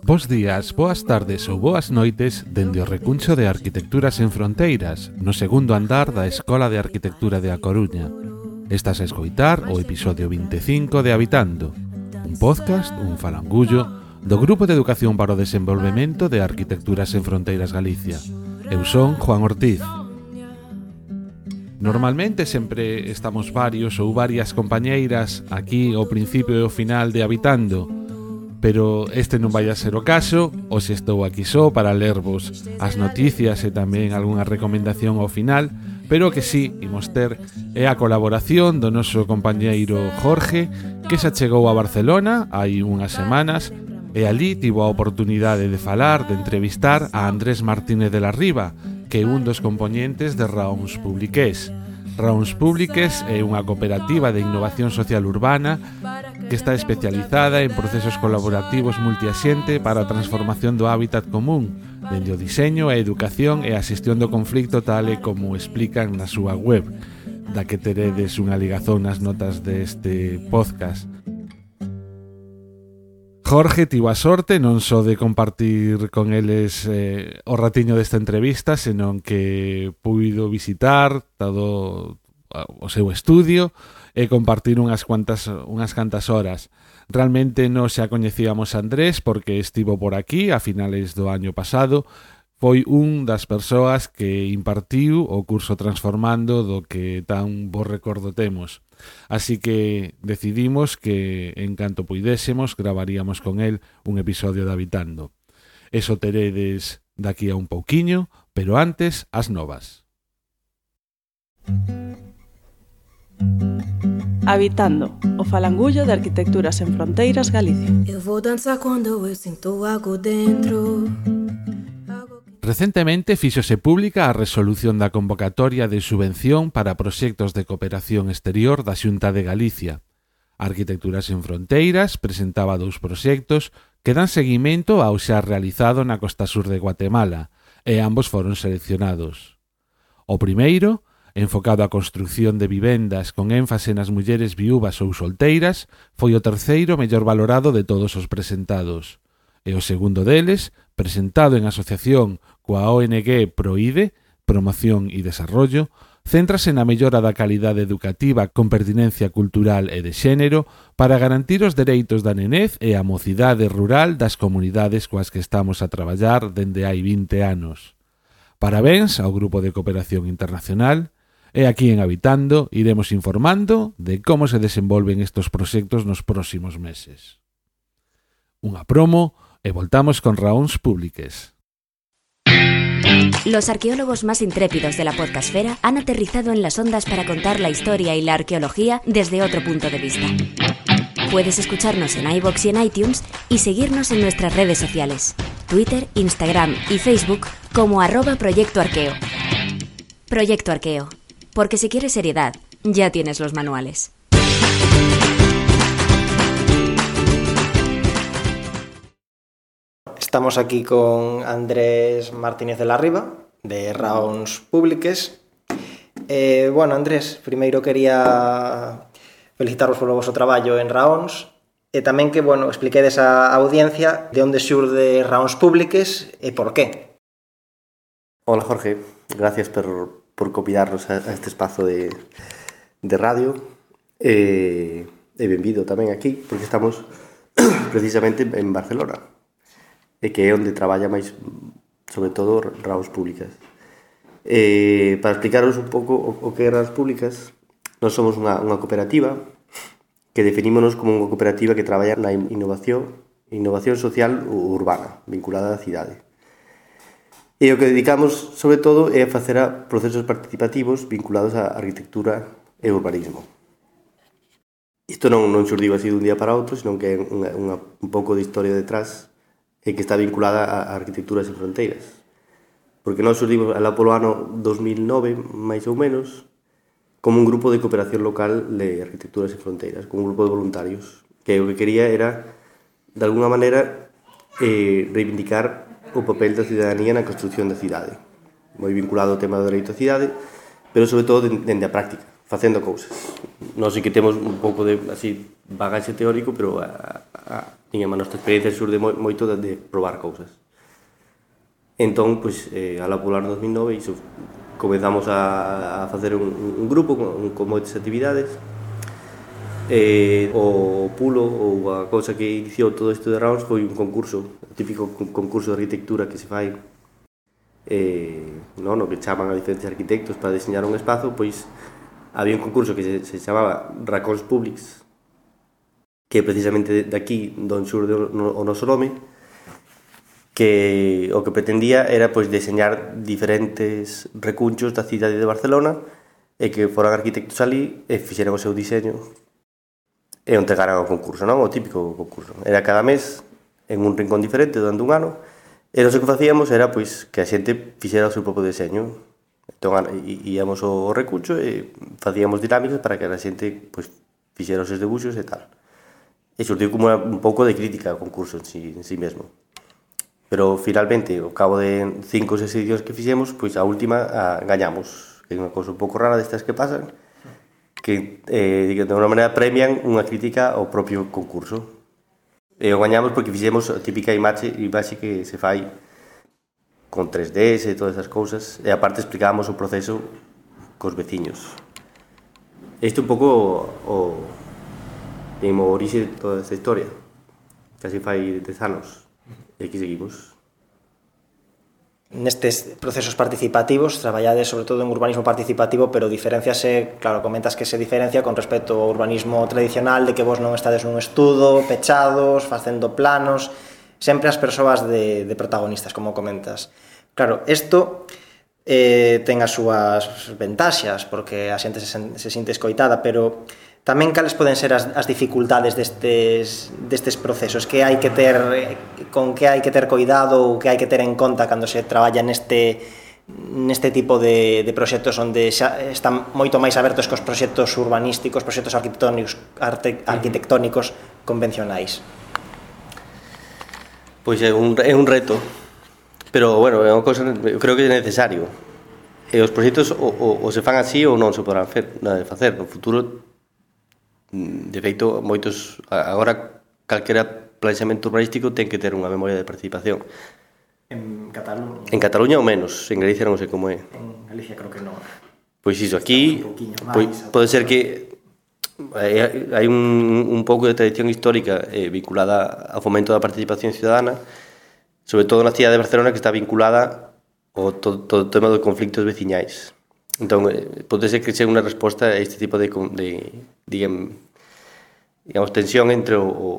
Bos días, boas tardes ou boas noites dende o recuncho de Arquitecturas en Fronteiras, no segundo andar da Escola de Arquitectura de A Coruña. Estás a escoitar o episodio 25 de Habitando, un podcast, un falangullo, do Grupo de Educación para o Desenvolvemento de Arquitecturas en Fronteiras Galicia. Eu son Juan Ortiz. Normalmente sempre estamos varios ou varias compañeiras aquí ao principio e ao final de Habitando, pero este non vai a ser o caso, hoxe estou aquí só para lervos as noticias e tamén algunha recomendación ao final, pero que sí imos ter é a colaboración do noso compañeiro Jorge, que xa chegou a Barcelona hai unhas semanas, e ali tivo a oportunidade de falar, de entrevistar a Andrés Martínez de la Riva, que é un dos componentes de Raons Publiqués. Raons Públiques é unha cooperativa de innovación social urbana que está especializada en procesos colaborativos multiasiente para a transformación do hábitat común, dende o diseño, a educación e a xestión do conflicto tal e como explican na súa web, da que teredes unha ligazón nas notas deste podcast. Jorge, tivo a sorte non só de compartir con eles eh, o ratiño desta entrevista, senón que puido visitar todo eh, o seu estudio e compartir unhas cuantas unhas cantas horas. Realmente non xa coñecíamos a Andrés porque estivo por aquí a finales do año pasado, foi un das persoas que impartiu o curso Transformando do que tan bo recordo temos. Así que decidimos que, en canto poidésemos, gravaríamos con el un episodio de Habitando. Eso teredes daqui a un pouquiño, pero antes, as novas. Habitando, o falangullo de Arquitecturas en Fronteiras Galicia. Eu vou danzar quando eu sinto algo dentro Recentemente fíxose pública a resolución da convocatoria de subvención para proxectos de cooperación exterior da Xunta de Galicia. Arquitecturas en Fronteiras presentaba dous proxectos que dan seguimento ao xa realizado na costa sur de Guatemala, e ambos foron seleccionados. O primeiro, enfocado á construción de vivendas con énfase nas mulleres viúvas ou solteiras, foi o terceiro mellor valorado de todos os presentados. E o segundo deles, presentado en asociación coa ONG Proide, Promoción e Desarrollo, céntrase na mellora da calidade educativa con pertinencia cultural e de xénero para garantir os dereitos da nenez e a mocidade rural das comunidades coas que estamos a traballar dende hai 20 anos. Parabéns ao Grupo de Cooperación Internacional e aquí en Habitando iremos informando de como se desenvolven estos proxectos nos próximos meses. Unha promo e voltamos con raóns públiques. Los arqueólogos más intrépidos de la podcastfera han aterrizado en las ondas para contar la historia y la arqueología desde otro punto de vista. Puedes escucharnos en iBox y en iTunes y seguirnos en nuestras redes sociales, Twitter, Instagram y Facebook como arroba Proyecto Arqueo. Proyecto Arqueo, porque si quieres seriedad, ya tienes los manuales. Estamos aquí con Andrés Martínez de la Riva, de Rounds Públiques. Eh, bueno, Andrés, primeiro quería felicitarvos polo vosso traballo en Rounds e tamén que, bueno, expliquedes a audiencia de onde xurde Rounds Públiques e por qué. Hola, Jorge. Gracias por, por convidarnos a, a este espazo de, de radio. Eh, e benvido tamén aquí, porque estamos precisamente en Barcelona e que é onde traballa máis, sobre todo, raos públicas. Eh, para explicaros un pouco o, o que é raos públicas, nós somos unha, unha cooperativa que definímonos como unha cooperativa que traballa na innovación innovación social urbana, vinculada á cidade. E o que dedicamos, sobre todo, é a facer a procesos participativos vinculados á arquitectura e urbanismo. Isto non, non xurdiu así dun día para outro, senón que é unha, unha, un pouco de historia detrás e que está vinculada a, arquitecturas Arquitectura Fronteiras. Porque nós surgimos alá polo ano 2009, máis ou menos, como un grupo de cooperación local de Arquitectura sen Fronteiras, como un grupo de voluntarios, que o que quería era, de alguna maneira, eh, reivindicar o papel da ciudadanía na construcción da cidade. Moi vinculado ao tema do dereito á cidade, pero sobre todo dende a práctica, facendo cousas. Nós sei que temos un pouco de así bagaxe teórico, pero a, a, tiña a nosa experiencia surde moito de, de probar cousas. Entón, pois, eh, a la Polar 2009 iso, comezamos a, a facer un, un grupo con, con moitas actividades eh, o pulo ou a cousa que iniciou todo isto de Rounds foi un concurso, o típico concurso de arquitectura que se fai eh, no, no que chaman a diferentes arquitectos para diseñar un espazo, pois había un concurso que se, se chamaba Racons Publics que precisamente de aquí don surde o noso nome, que o que pretendía era pois deseñar diferentes recunchos da cidade de Barcelona e que foran arquitectos ali e fixeran o seu diseño e entregaran ao concurso, non? O típico concurso. Era cada mes en un rincón diferente durante un ano e non que facíamos era pois que a xente fixera o seu propio diseño Entón íamos ao recuncho e facíamos dinámicas para que a xente pois fixera os seus debuxos e tal e xurdiu como una, un pouco de crítica ao concurso en si, en si mesmo. Pero finalmente, ao cabo de cinco ou seis edicións que fixemos, pois a última a, gañamos, que é unha cousa un pouco rara destas que pasan, que eh, de unha maneira premian unha crítica ao propio concurso. E o gañamos porque fixemos a típica imaxe, imaxe que se fai con 3Ds e todas esas cousas, e aparte explicábamos o proceso cos veciños. Isto un pouco o, e en Mauricio toda esta historia. Casi fai 10 anos. E aquí seguimos. Nestes procesos participativos traballades sobre todo en urbanismo participativo, pero diferenciase, claro, comentas que se diferencia con respecto ao urbanismo tradicional de que vos non estades nun estudo, pechados, facendo planos, sempre as persoas de, de protagonistas, como comentas. Claro, isto eh, ten as súas ventaxas, porque a xente se, se sinte escoitada, pero Tamén cales poden ser as, as dificultades destes, destes procesos? Que hai que ter, con que hai que ter coidado ou que hai que ter en conta cando se traballa neste, neste tipo de, de proxectos onde xa están moito máis abertos que os proxectos urbanísticos, proxectos arquitectónicos, arte, arquitectónicos convencionais? Pois é un, é un reto, pero bueno, é unha cosa, eu creo que é necesario. E os proxectos o, o, o se fan así ou non se podrán fer, facer. No futuro Mm, de feito, moitos agora calquera planexamento urbanístico ten que ter unha memoria de participación. En Cataluña. En Cataluña ou menos, en Galicia non sei como é. En Galicia creo que non. Pois iso aquí, pois, pode ser que hai un, un pouco de tradición histórica eh, vinculada ao fomento da participación ciudadana, sobre todo na cidade de Barcelona que está vinculada ao todo, todo o tema dos conflictos veciñais. Entón, podese que sea unha resposta a este tipo de, de digamos, digamos, tensión entre o, o,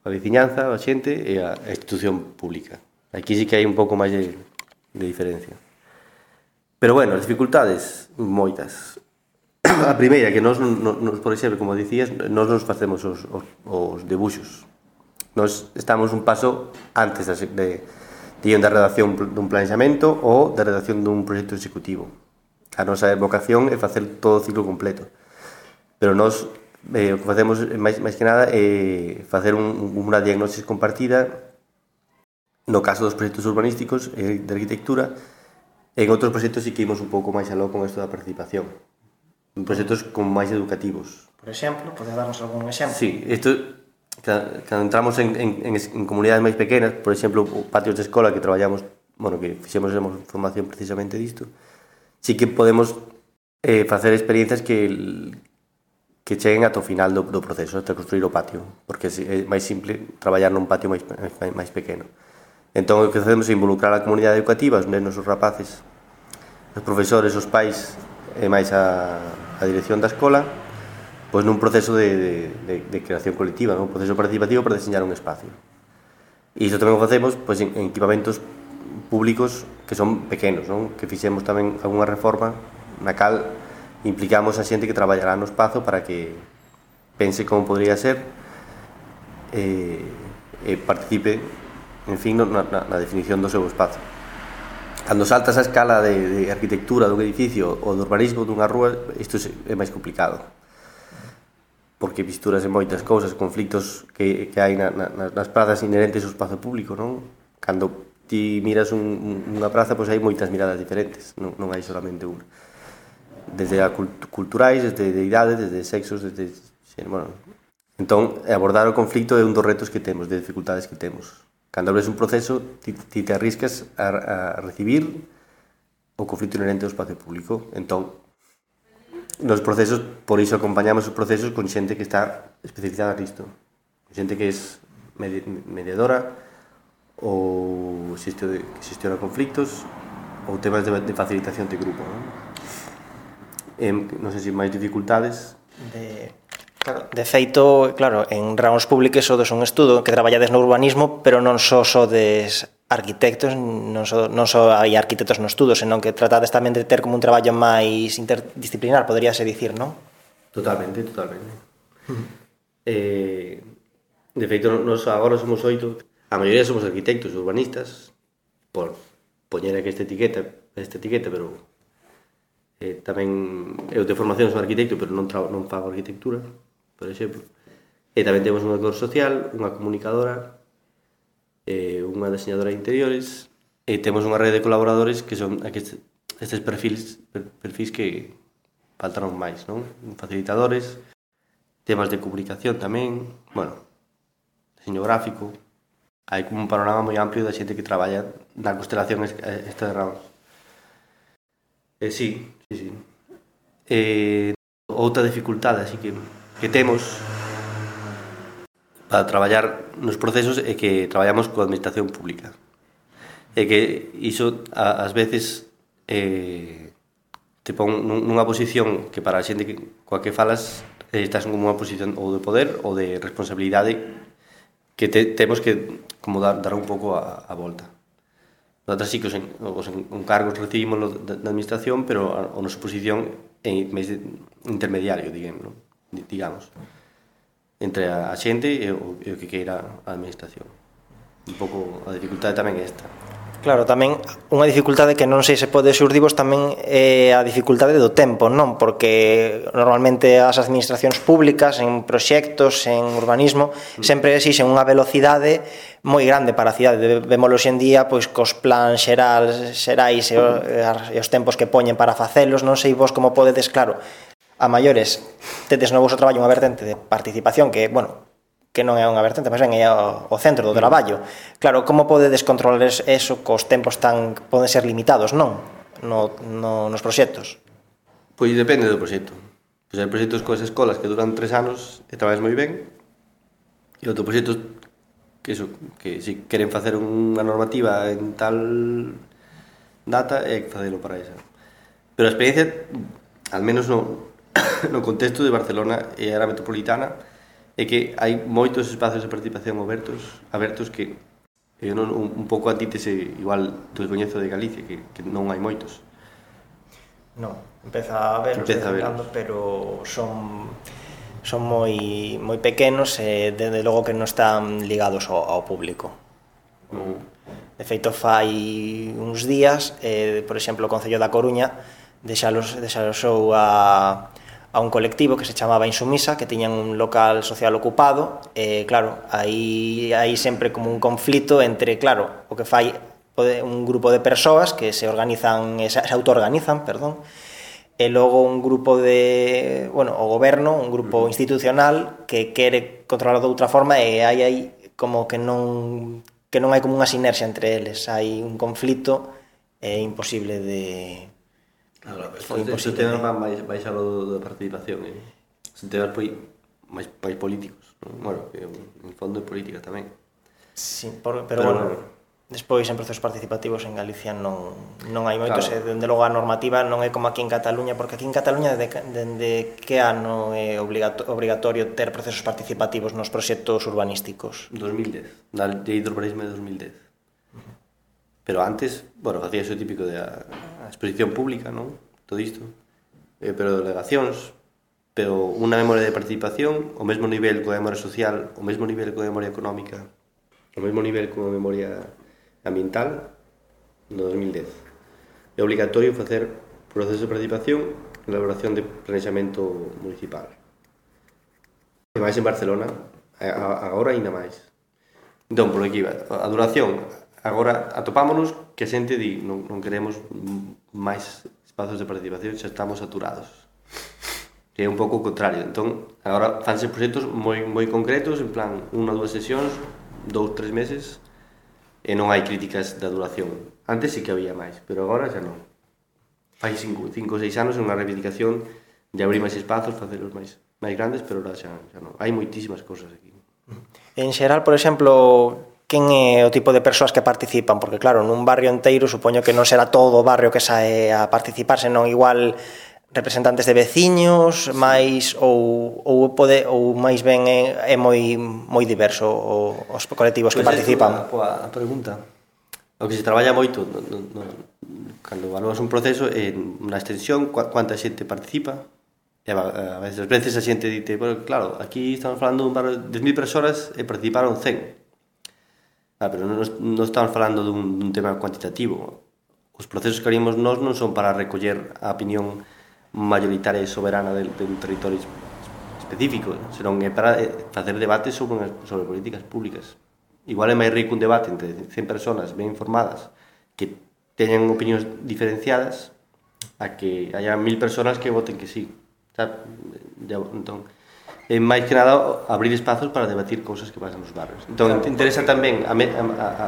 a veciñanza, a xente e a institución pública. Aquí sí que hai un pouco máis de, de diferencia. Pero bueno, as dificultades, moitas. A primeira, que nos, nos, por exemplo, como dicías, nós nos facemos os, os, os debuxos. Nós estamos un paso antes de, de, de, de redacción dun planexamento ou da redacción dun proxecto executivo A nosa vocación é facer todo o ciclo completo. Pero nós eh, o que facemos eh, máis, máis que nada é facer un, unha diagnosis compartida no caso dos proxectos urbanísticos e de arquitectura en outros proxectos sí que imos un pouco máis aló con isto da participación en proxectos con máis educativos por exemplo, pode darnos algún exemplo? Sí, isto cando entramos en, en, en, en comunidades máis pequenas por exemplo, patios de escola que traballamos bueno, que fixemos formación precisamente disto sí que podemos eh, facer experiencias que que cheguen ata o final do, do proceso de construir o patio, porque é máis simple traballar nun patio máis, máis, máis pequeno. Entón, o que facemos é involucrar a comunidade educativa, os nenos, os rapaces, os profesores, os pais e máis a, a dirección da escola, pois nun proceso de, de, de, de creación colectiva, un proceso participativo para diseñar un espacio. E iso tamén o facemos pois, en, en equipamentos públicos que son pequenos, non? Que fixemos tamén algunha reforma na cal implicamos a xente que traballará no espazo para que pense como podría ser e, e participe, en fin, na, na, na definición do seu espazo. Cando saltas a escala de, de arquitectura dun edificio ou do urbanismo dunha rúa, isto é máis complicado porque misturas en moitas cousas, conflictos que, que hai na, na, nas prazas inherentes ao espazo público, non? Cando ti miras un, unha praza, pois hai moitas miradas diferentes, non, non hai solamente unha. Desde a cult culturais, desde de idades, desde sexos, desde... Bueno, entón, abordar o conflito é un dos retos que temos, de dificultades que temos. Cando abres un proceso, ti, ti te arriscas a, a recibir o conflito inherente ao espacio público. Entón, nos procesos, por iso acompañamos os procesos con xente que está especializada nisto. Xente que é mediadora, ou xestión xestiona conflictos ou temas de, de facilitación de grupo, non? Eh, non sei se máis dificultades de Claro. De feito, claro, en Raóns Públiques sodes un estudo que traballades no urbanismo, pero non só sodes arquitectos, non só, non só hai arquitectos no estudo, senón que tratades tamén de ter como un traballo máis interdisciplinar, poderíase dicir, non? Totalmente, totalmente. Eh, de feito, nos agora somos oito, a maioría somos arquitectos urbanistas por poñer aquí esta etiqueta, esta etiqueta, pero eh, tamén eu de formación son arquitecto, pero non tra, non fago arquitectura, por exemplo. E tamén temos unha educadora social, unha comunicadora, eh, unha diseñadora de interiores, e temos unha rede de colaboradores que son aquestes, estes perfis, perfis que faltaron máis, non? Facilitadores, temas de comunicación tamén, bueno, diseño gráfico, hai como un panorama moi amplio da xente que traballa na constelación eh, esta de Ramos. Eh, sí, sí, sí. Eh, outra dificultade así que, que temos para traballar nos procesos é que traballamos coa administración pública. E que iso ás veces eh, te pon nunha posición que para a xente que, coa que falas eh, estás como unha posición ou de poder ou de responsabilidade que te, temos que como dar, dar un pouco a, a volta. Notas sí que os, en, os encargos recibimos da, da administración, pero a, a nosa posición é máis intermediario, digamos, non? digamos entre a, a xente e o, e o que queira a administración. Un pouco a dificultade tamén é esta. Claro, tamén unha dificultade que non sei se pode xurdivos tamén é a dificultade do tempo, non? Porque normalmente as administracións públicas en proxectos, en urbanismo, mm. sempre exixen unha velocidade moi grande para a cidade. Vemos hoxe en día pois cos plans xeral, xerais e os, e os tempos que poñen para facelos, non sei vos como podedes, claro, a maiores tedes no vosso traballo unha vertente de participación que, bueno, que non é unha vertente, mas ben é o, o centro do mm. traballo. Claro, como podedes controlar eso cos tempos tan poden ser limitados, non? No, no, nos proxectos. Pois depende do proxecto. Pois hai proxectos coas escolas que duran tres anos e traballas moi ben, e outros proxectos que, eso, que si queren facer unha normativa en tal data é facelo para esa. Pero a experiencia, al menos no, no contexto de Barcelona e área metropolitana, é que hai moitos espazos de participación abertos, abertos que eu non, un, un pouco antítese igual do coñezo de Galicia, que, que non hai moitos. Non, empeza a haberlos, empeza a ver, pero son son moi moi pequenos e dende logo que non están ligados ao, ao público. Mm. De feito fai uns días, eh, por exemplo, o Concello da Coruña deixalos deixalosou a a un colectivo que se chamaba Insumisa, que tiñan un local social ocupado, e claro, aí hai sempre como un conflito entre, claro, o que fai un grupo de persoas que se organizan, se autoorganizan, perdón, e logo un grupo de, bueno, o goberno, un grupo institucional que quere controlar de outra forma e hai aí como que non que non hai como unha sinerxia entre eles, hai un conflito é imposible de Agora, se Setenar van máis, máis a da participación, eh? Setenar pois máis, máis políticos, ¿no? bueno, que en fondo é política tamén. Sí, por, pero, pero bueno, bueno Despois, en procesos participativos en Galicia non, non hai moitos, claro. e dende logo a normativa non é como aquí en Cataluña, porque aquí en Cataluña dende, dende que ano é obligato, ter procesos participativos nos proxectos urbanísticos? 2010, na lei do urbanismo de 2010. Pero antes, bueno, facía o típico de a, a a exposición pública, non? Todo isto. Eh, pero delegacións, pero unha memoria de participación o mesmo nivel coa memoria social, o mesmo nivel coa memoria económica, o mesmo nivel coa memoria ambiental no 2010. É obligatorio facer proceso de participación na elaboración de planexamento municipal. E máis en Barcelona, agora ainda máis. Entón, por aquí, a duración, agora atopámonos que a xente di non, non queremos máis espazos de participación, xa estamos saturados. Que é un pouco o contrario. Entón, agora fanse proxectos moi, moi concretos, en plan, unha ou dúas sesións, dous, tres meses, e non hai críticas da duración. Antes sí que había máis, pero agora xa non. Fai cinco, cinco ou seis anos unha reivindicación de abrir máis espazos, facelos máis máis grandes, pero agora xa, xa non. Hai moitísimas cousas aquí. En xeral, por exemplo, quen é o tipo de persoas que participan, porque claro, nun barrio enteiro supoño que non será todo o barrio que sae a participar, senón igual representantes de veciños, máis ou ou pode ou máis ben é, é moi moi diverso o, os colectivos que pois pues que participan. A, a pregunta. O que se traballa moito no, no, no, cando evaluas un proceso en unha extensión, cuánta xente participa, E a veces, a veces a xente dite, bueno, claro, aquí estamos falando dun barrio de 10.000 persoas e participaron 100 Ah, pero non, non estamos falando dun, dun tema cuantitativo. Os procesos que haríamos nós non son para recoller a opinión maioritaria e soberana de, de un territorio específico, senón é para eh, facer debates sobre, sobre políticas públicas. Igual é máis rico un debate entre 100 personas ben informadas que teñan opinións diferenciadas a que haya mil personas que voten que sí. Sabe? Entón, e máis que nada abrir espazos para debatir cousas que pasan nos barrios. Entón, claro, interesa tamén a, me, a, a, a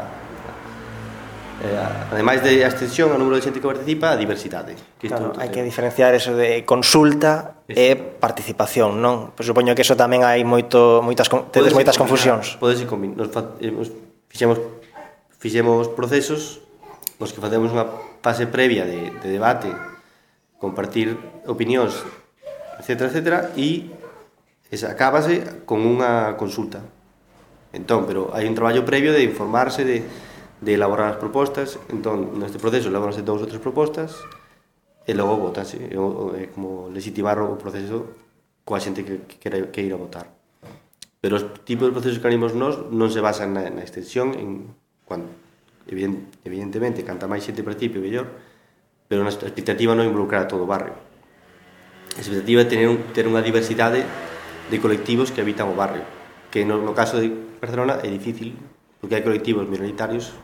Eh, ademais de a extensión ao número de xente que participa, a diversidade. Que claro, hai que diferenciar eso de consulta e participación, non? Pois supoño que eso tamén hai moito moitas tedes moitas confusións. Podes combinar, nos, nos fixemos fixemos procesos nos que facemos unha fase previa de, de debate, compartir opinións, etc, etc, e Esa, acábase con unha consulta. Entón, pero hai un traballo previo de informarse, de, de elaborar as propostas, entón, neste proceso elaboranse dous ou tres propostas, e logo votanse, é como legitimar o proceso coa xente que, que, quere, que ir a votar. Pero os tipos de procesos que animos nós non se basan na, na extensión, en, cuando, evident, evidentemente, canta máis xente participe, mellor, pero a expectativa non involucrar a todo o barrio. A expectativa é tener, un, ter unha diversidade de colectivos que habitan o barrio, que no, no caso de Barcelona é difícil, porque hai colectivos minoritarios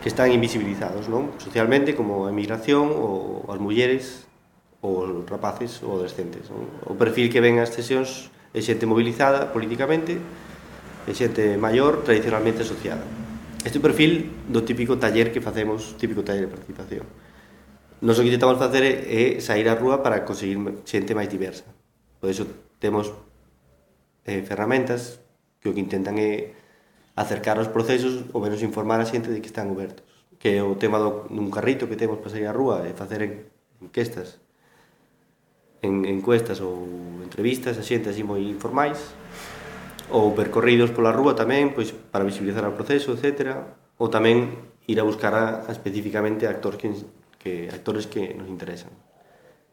que están invisibilizados, non? Socialmente, como a emigración, ou as mulleres, ou os rapaces, ou adolescentes. Non? O perfil que ven as sesións é xente mobilizada políticamente, é xente maior tradicionalmente asociada. Este perfil do típico taller que facemos, típico taller de participación. Nos o que intentamos facer é sair á rúa para conseguir xente máis diversa. Por iso temos eh, ferramentas que o que intentan é acercar os procesos ou menos informar a xente de que están abertos. Que é o tema do, dun carrito que temos para sair á rúa e facer en, enquestas en encuestas ou entrevistas a xente así moi informais ou percorridos pola rúa tamén pois para visibilizar o proceso, etc. Ou tamén ir a buscar a, a especificamente a actores que, que actores que nos interesan.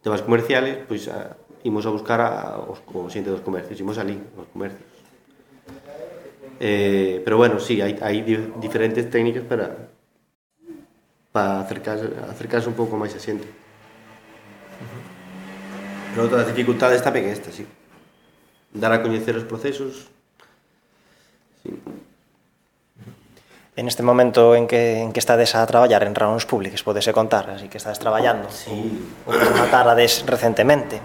Temas comerciales, pois a, imos a buscar a, os, o xente dos comercios, imos ali, os comercios. Eh, pero bueno, sí, hai, hai diferentes técnicas para para acercarse, acercarse un pouco máis a xente. Uh-huh. Pero outra das dificultades tamén é esta, sí. Dar a coñecer os procesos. Sí. En este momento en que, en que estades a traballar en reunións públicas, podese contar, así que estades traballando. Sí. Ou, ou recentemente.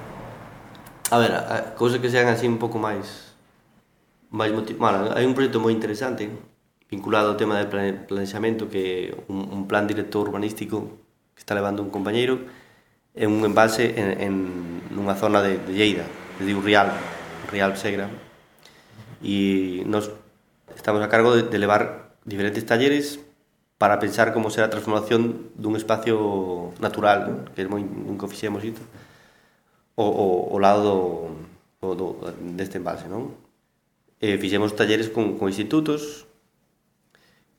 A ver, a, cousas que sean así un pouco máis máis motiv... Bueno, hai un proxecto moi interesante vinculado ao tema de planexamento que un, un plan director urbanístico que está levando un compañeiro é un envase en, en nunha zona de, de Lleida, de Diu Rial, Rial Segra. E nos estamos a cargo de, de levar diferentes talleres para pensar como será a transformación dun espacio natural, que é moi, nunca fixemos isto o, o, o lado do, do, deste embalse, non? E fixemos talleres con, con institutos,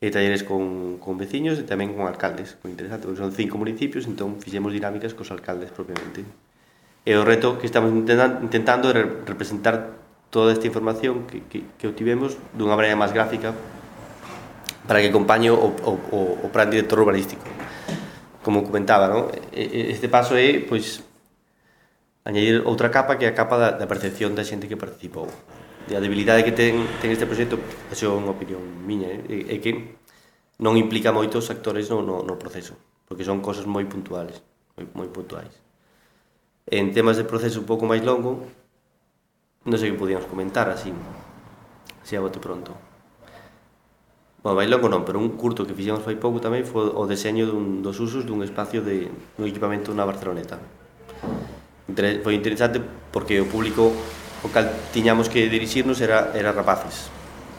e talleres con, con veciños e tamén con alcaldes, con interesante, porque son cinco municipios, entón fixemos dinámicas cos alcaldes propiamente. E o reto que estamos intentando é representar toda esta información que, que, que obtivemos dunha maneira máis gráfica para que acompañe o, o, o, o plan director urbanístico. Como comentaba, non? este paso é pois, añadir outra capa que é a capa da, da percepción da xente que participou. E a debilidade que ten, ten este proxecto, é unha opinión miña, é, eh, é que non implica moitos actores no, no, no proceso, porque son cosas moi puntuales, moi, moi puntuais. En temas de proceso un pouco máis longo, non sei que podíamos comentar así, se a bote pronto. Bueno, vai longo non, pero un curto que fixemos fai pouco tamén foi o deseño dun, dos usos dun espacio de, un equipamento na Barceloneta foi interesante porque o público o cal tiñamos que dirixirnos era, era rapaces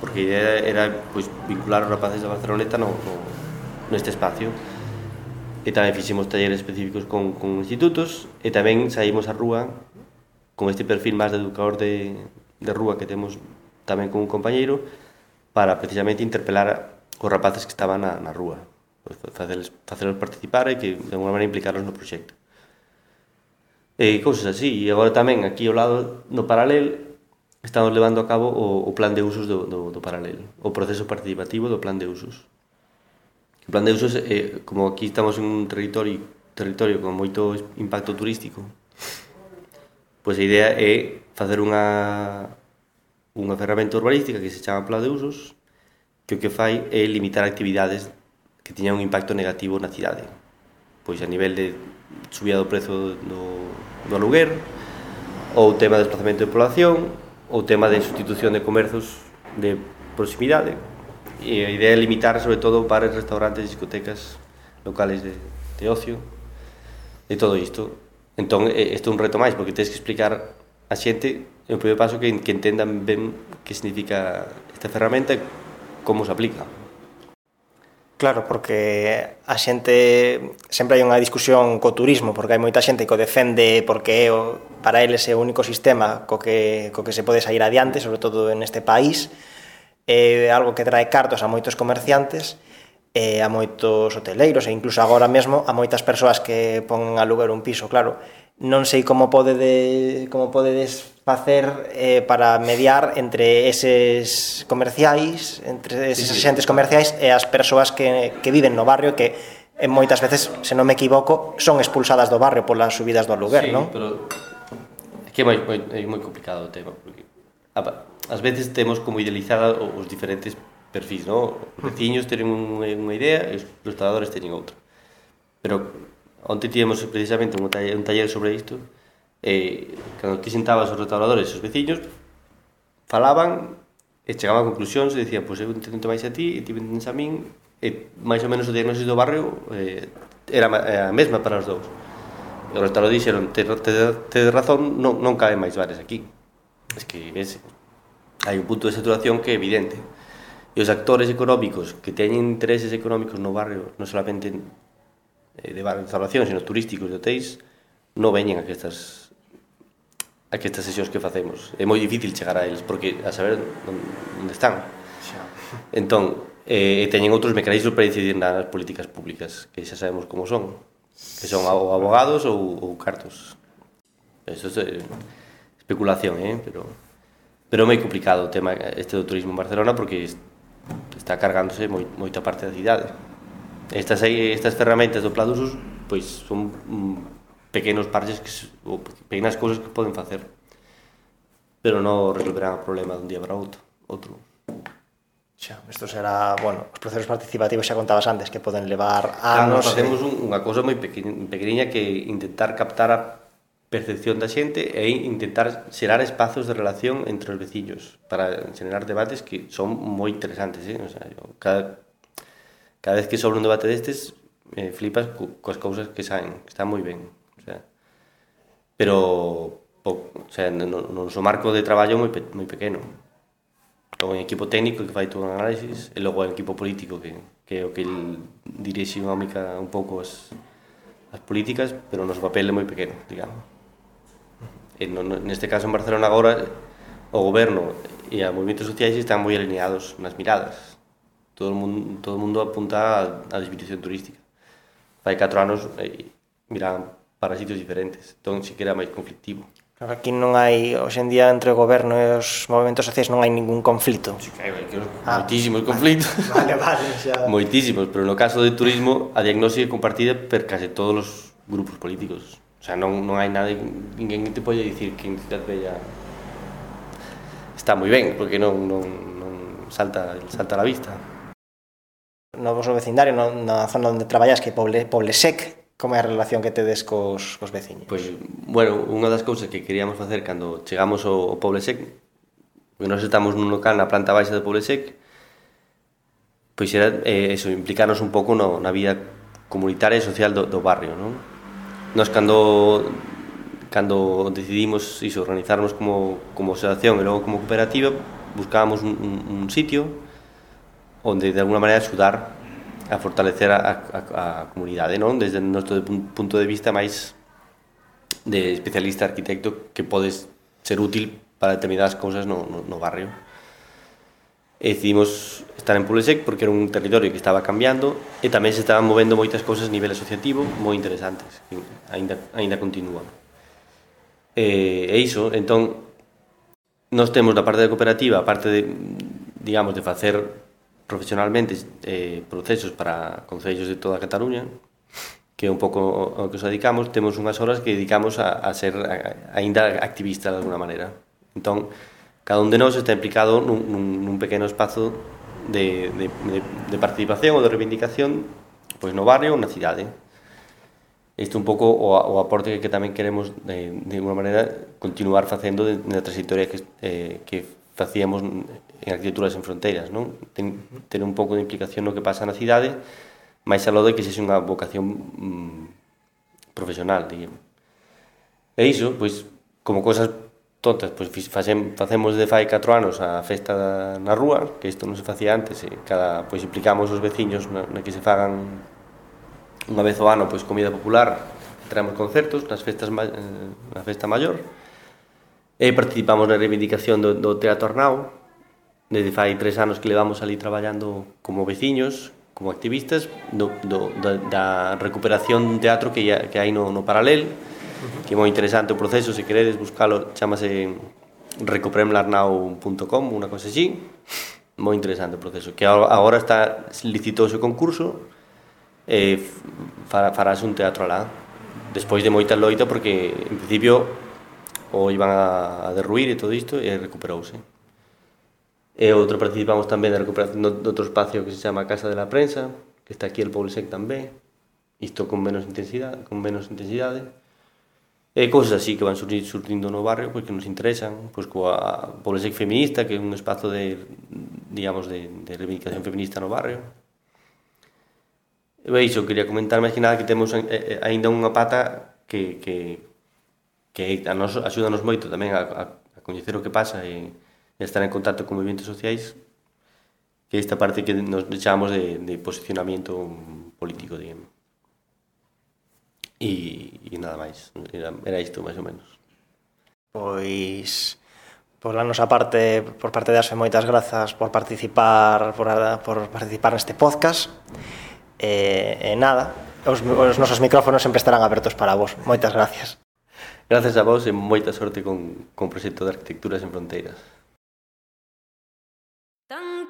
porque era, era pois, vincular os rapaces da Barceloneta no, no, neste espacio. E tamén fixemos talleres específicos con, con institutos e tamén saímos á rúa con este perfil máis de educador de, de rúa que temos tamén con un compañeiro para precisamente interpelar os rapaces que estaban na, na rúa pois, facelos, facelos participar e que de alguma maneira implicarlos no proxecto e cousas así. E agora tamén, aquí ao lado no paralel, estamos levando a cabo o, o plan de usos do, do, do paralelo, o proceso participativo do plan de usos. O plan de usos, é, como aquí estamos en un territorio, territorio con moito impacto turístico, pois a idea é facer unha unha ferramenta urbanística que se chama plan de usos, que o que fai é limitar actividades que tiñan un impacto negativo na cidade. Pois a nivel de subida do prezo do, do aluguer, ou tema de desplazamento de población, ou tema de sustitución de comerzos de proximidade, e a idea é limitar sobre todo bares, restaurantes, discotecas, locales de, de ocio, de todo isto. Entón, isto é un reto máis, porque tens que explicar a xente o primeiro paso que, que entendan ben que significa esta ferramenta e como se aplica. Claro, porque a xente sempre hai unha discusión co turismo, porque hai moita xente que o defende porque é o, para eles é o único sistema co que, co que se pode sair adiante, sobre todo en este país, é algo que trae cartos a moitos comerciantes, e a moitos hoteleiros e incluso agora mesmo a moitas persoas que ponen a lugar un piso, claro, non sei como podedes como podedes facer eh, para mediar entre eses comerciais, entre eses sí, sí. agentes comerciais e as persoas que, que viven no barrio que en moitas veces, se non me equivoco, son expulsadas do barrio polas subidas do aluguer, sí, non? pero é que é moi, moi, é moi complicado o tema, porque ás veces temos como idealizada os diferentes perfis, non? Os veciños teñen unha idea e os ilustradores teñen outra. Pero Onte tivemos precisamente un taller, un taller sobre isto e cando aquí sentaban os restauradores e os veciños falaban e chegaban a conclusións e dicían, pois eu entendo máis a ti e ti entendes a min e máis ou menos o diagnóstico do barrio eh, era eh, a mesma para os dous. E os restauradores dixeron te, te, te razón, non, non caen máis bares aquí es que ves, hai un punto de saturación que é evidente. E os actores económicos que teñen intereses económicos no barrio non solamente Eh, de bares de restauración, sino turísticos de hotéis, non veñen a que estas a que estas sesións que facemos. É moi difícil chegar a eles, porque a saber onde están. Xa. Entón, eh, teñen outros mecanismos para incidir nas políticas públicas, que xa sabemos como son, que son ou abogados ou, ou cartos. Eso é eh, especulación, eh? pero pero é moi complicado o tema eh, este do turismo en Barcelona porque está cargándose moi, moita parte da cidade. Estas aí, estas ferramentas do plan de usos, pois son mm, pequenos parches que ou pequenas cousas que poden facer. Pero non resolverán o problema dun día para outro. outro. Xa, isto será, bueno, os procesos participativos xa contabas antes que poden levar anos. Claro, facemos eh. un, unha cousa moi pequeniña que intentar captar a percepción da xente e intentar xerar espazos de relación entre os veciños para xerar debates que son moi interesantes, eh? o sea, yo, cada cada vez que sobre un debate destes eh, flipas co, coas cousas que saen, que está moi ben. O sea, pero po, o sea, no, no noso marco de traballo moi, pe, moi pequeno. logo en equipo técnico que fai todo o análisis e logo en equipo político que, que é o que dirixe unha mica un pouco as, as políticas, pero o noso papel é moi pequeno, digamos. E no, no, neste caso en Barcelona agora o goberno e a movimentos sociais están moi alineados nas miradas todo o mundo, todo o mundo apunta á disminución turística. Fai 4 anos eh, miraban para sitios diferentes, entón si que era máis conflictivo. Claro, aquí non hai, hoxendía entre o goberno e os movimentos sociais non hai ningún conflito. Sí, que hai, que ah, moitísimos conflitos. Vale, vale, xa. moitísimos, pero no caso de turismo a diagnose é compartida per case todos os grupos políticos. O sea, non, non hai nada, ninguén te pode dicir que en Cidade Bella está moi ben, porque non, non, non salta, salta a la vista no vosso vecindario, no, na zona onde traballas que Poble, poble sec, como é a relación que tedes cos, cos veciños? Pois, bueno, unha das cousas que queríamos facer cando chegamos ao, ao Poblesec, que nós estamos nun local na planta baixa do poble sec, pois era eh, eso, implicarnos un pouco no, na vida comunitaria e social do, do barrio, non? Nos cando cando decidimos iso, organizarnos como, como asociación e logo como cooperativa, buscábamos un, un, un sitio onde de alguna maneira axudar a fortalecer a, a, a comunidade, non? Desde o noso punto de vista máis de especialista arquitecto que podes ser útil para determinadas cousas no, no, no barrio. E decidimos estar en Pulesec porque era un territorio que estaba cambiando e tamén se estaban movendo moitas cousas a nivel asociativo moi interesantes, que ainda, ainda continúan. E, e iso, entón, nós temos na parte da cooperativa, a parte de, digamos, de facer profesionalmente eh, procesos para concellos de toda Cataluña, que é un pouco ao que nos dedicamos, temos unhas horas que dedicamos a, a ser a, ainda activista de alguna maneira. Entón, cada un de nós está implicado nun, nun, nun pequeno espazo de, de, de, de participación ou de reivindicación pois no barrio ou na cidade. Isto un pouco o, o aporte que, que tamén queremos de, de alguma maneira continuar facendo na trayectoria que, eh, que facíamos en arquitecturas sen Fronteiras, non? Ten, ter un pouco de implicación no que pasa na cidade, máis aló de que sexe unha vocación mm, profesional, digamos. E iso, pois, como cosas tontas, pois facem, facemos de fai 4 anos a festa da, na rúa, que isto non se facía antes, e cada, pois implicamos os veciños na, na que se fagan unha vez ao ano pois comida popular, traemos concertos nas festas eh, na festa maior, e participamos na reivindicación do, do Teatro Arnau, desde fai tres anos que levamos ali traballando como veciños, como activistas do, do, da, da recuperación dun teatro que, que hai no, no paralel, que é moi interesante o proceso, se queredes buscalo, chamase recuperemlarnau.com, unha cosa así, moi interesante o proceso, que agora está licitouse o concurso e farás un teatro alá, despois de moita loita, porque en principio o iban a, a derruir e todo isto, e recuperouse. E outro participamos tamén na recuperación de outro espacio que se chama Casa de la Prensa, que está aquí el Poblsec tamén, isto con menos intensidade, con menos intensidade. E cousas así que van surgindo, surgindo no barrio pois que nos interesan, pois coa Poblsec feminista, que é un espazo de digamos de, de reivindicación feminista no barrio. E iso, quería comentar máis que nada que temos eh, eh, aínda unha pata que, que, que a nos, axúdanos moito tamén a, a, a coñecer o que pasa e, estar en contacto con movimentos sociais que esta parte que nos chamamos de, de posicionamiento político, digamos. E, e nada máis, era, era isto máis ou menos. Pois por la nosa parte, por parte das fe moitas grazas por participar por, por participar neste podcast. E, e nada, os, os nosos micrófonos sempre estarán abertos para vos. Moitas gracias. Gracias a vos e moita sorte con, con o proxecto de Arquitecturas en Fronteiras.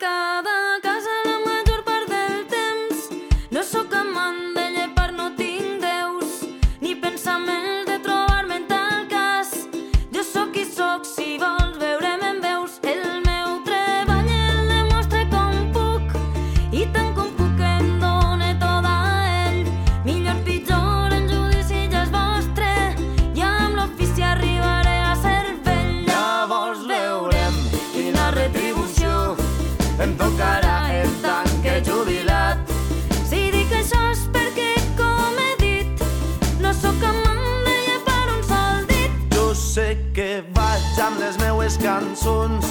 का cançons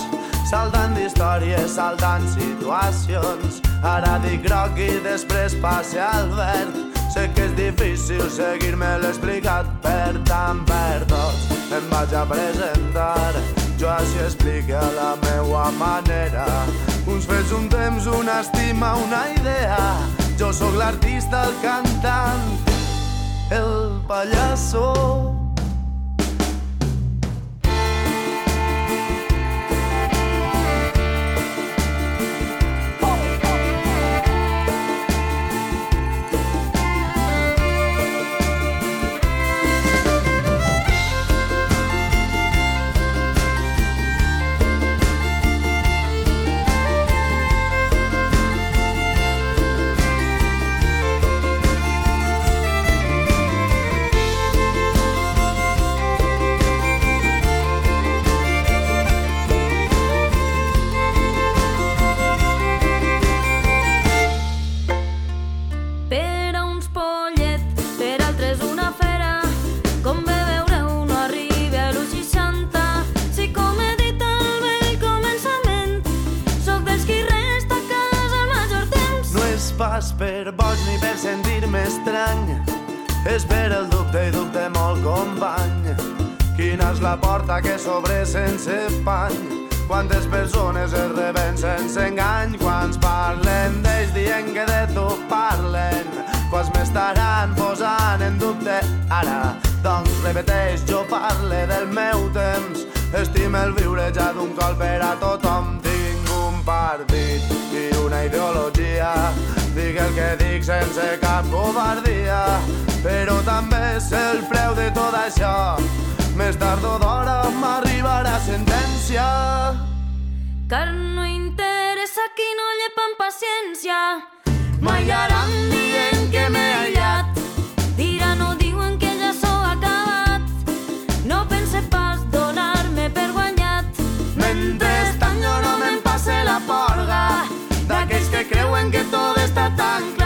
saltant d'històries, saltant situacions. Ara dic groc i després passe al verd. Sé que és difícil seguir-me l'explicat, per tant, per tots em vaig a presentar. Jo així explique a la meua manera. Uns fets, un temps, una estima, una idea. Jo sóc l'artista, el cantant, el pallasso. Sentir-me estrany. És per el dubte i dubte molt company. Quina és la porta que s'obre sense pany? Quantes persones es reben sense engany? Quants parlen d'ells dient que de tu parlen? Quants m'estaran posant en dubte ara? Doncs repeteix, jo parle del meu temps. Estime el viure ja d'un cop per a tothom. Tinc un partit i una ideologia. Dic el que dic sense cap covardia. Però també és el preu de tot això. Més tard o d'hora m'arribarà sentència. Car no interessa qui no llepa amb paciència. M'aïllaran dient que m'he aïllat. Diran o diuen que ja s'ho acabat. No pense pas donar-me per guanyat. Mentrestant jo no me'n passe la porga que creo en que todo está tan.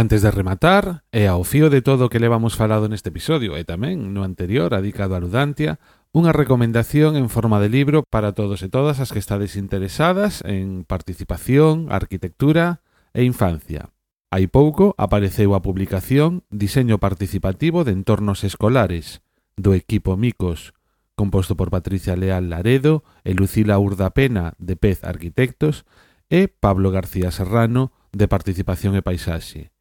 Antes de rematar, e ao fío de todo o que levamos falado neste episodio e tamén no anterior adicado a Ludantia, unha recomendación en forma de libro para todos e todas as que estades interesadas en participación, arquitectura e infancia. Hai pouco apareceu a publicación Diseño participativo de entornos escolares do equipo Micos, composto por Patricia Leal Laredo e Lucila Urdapena de Pez Arquitectos e Pablo García Serrano de Participación e Paisaxe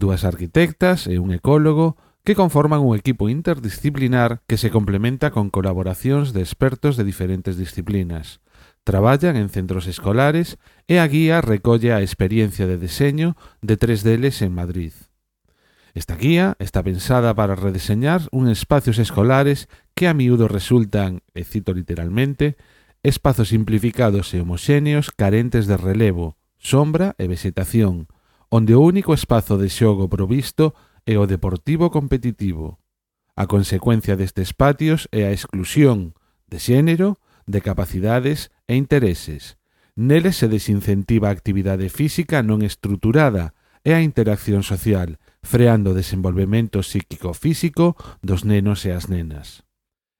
dúas arquitectas e un ecólogo que conforman un equipo interdisciplinar que se complementa con colaboracións de expertos de diferentes disciplinas. Traballan en centros escolares e a guía recolle a experiencia de deseño de tres deles en Madrid. Esta guía está pensada para redeseñar un espacios escolares que a miúdo resultan, e cito literalmente, espazos simplificados e homoxéneos carentes de relevo, sombra e vegetación, onde o único espazo de xogo provisto é o deportivo competitivo. A consecuencia destes patios é a exclusión de xénero, de capacidades e intereses. Neles se desincentiva a actividade física non estruturada e a interacción social, freando o desenvolvemento psíquico-físico dos nenos e as nenas.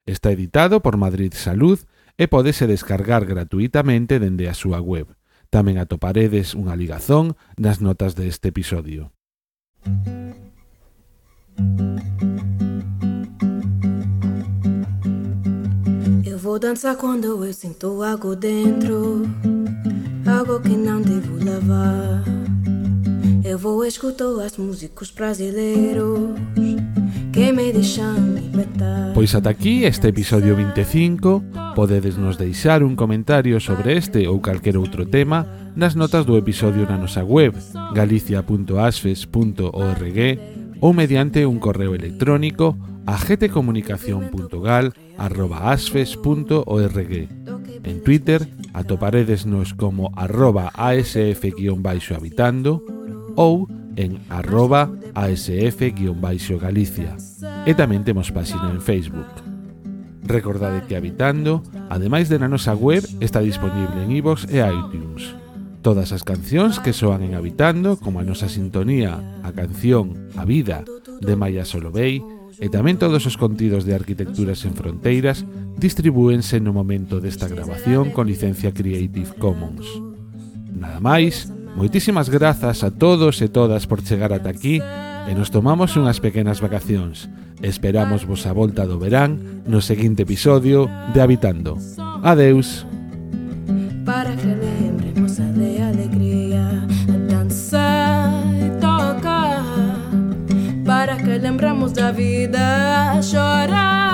Está editado por Madrid Salud e podese descargar gratuitamente dende a súa web Tamén atoparedes unha ligazón nas notas deste episodio. Eu vou dançar quando eu sinto algo dentro, algo que não devo lavar. Eu vou escutar as músicos brasileiros que me deixan libertar. Pois ata aquí este episodio 25 Podedesnos deixar un comentario sobre este ou calquer outro tema nas notas do episodio na nosa web galicia.asfes.org ou mediante un correo electrónico a gtcomunicación.gal.asfes.org En Twitter atoparedesnos como arroba asf-habitando ou en arroba asf-galicia e tamén temos páxina en Facebook. Recordade que Habitando, ademais de na nosa web, está disponible en iVoox e iTunes. Todas as cancións que soan en Habitando, como a nosa sintonía, a canción A Vida, de Maya Solovey, e tamén todos os contidos de Arquitecturas en Fronteiras, distribúense no momento desta grabación con licencia Creative Commons. Nada máis, Moitísimas grazas a todos e todas por chegar ata aquí e nos tomamos unhas pequenas vacacións. Esperamos vos a volta do verán no seguinte episodio de Habitando. Adeus. Para que lembremos a de alegría, a danzar e tocar. Para que lembramos da vida, a chorar.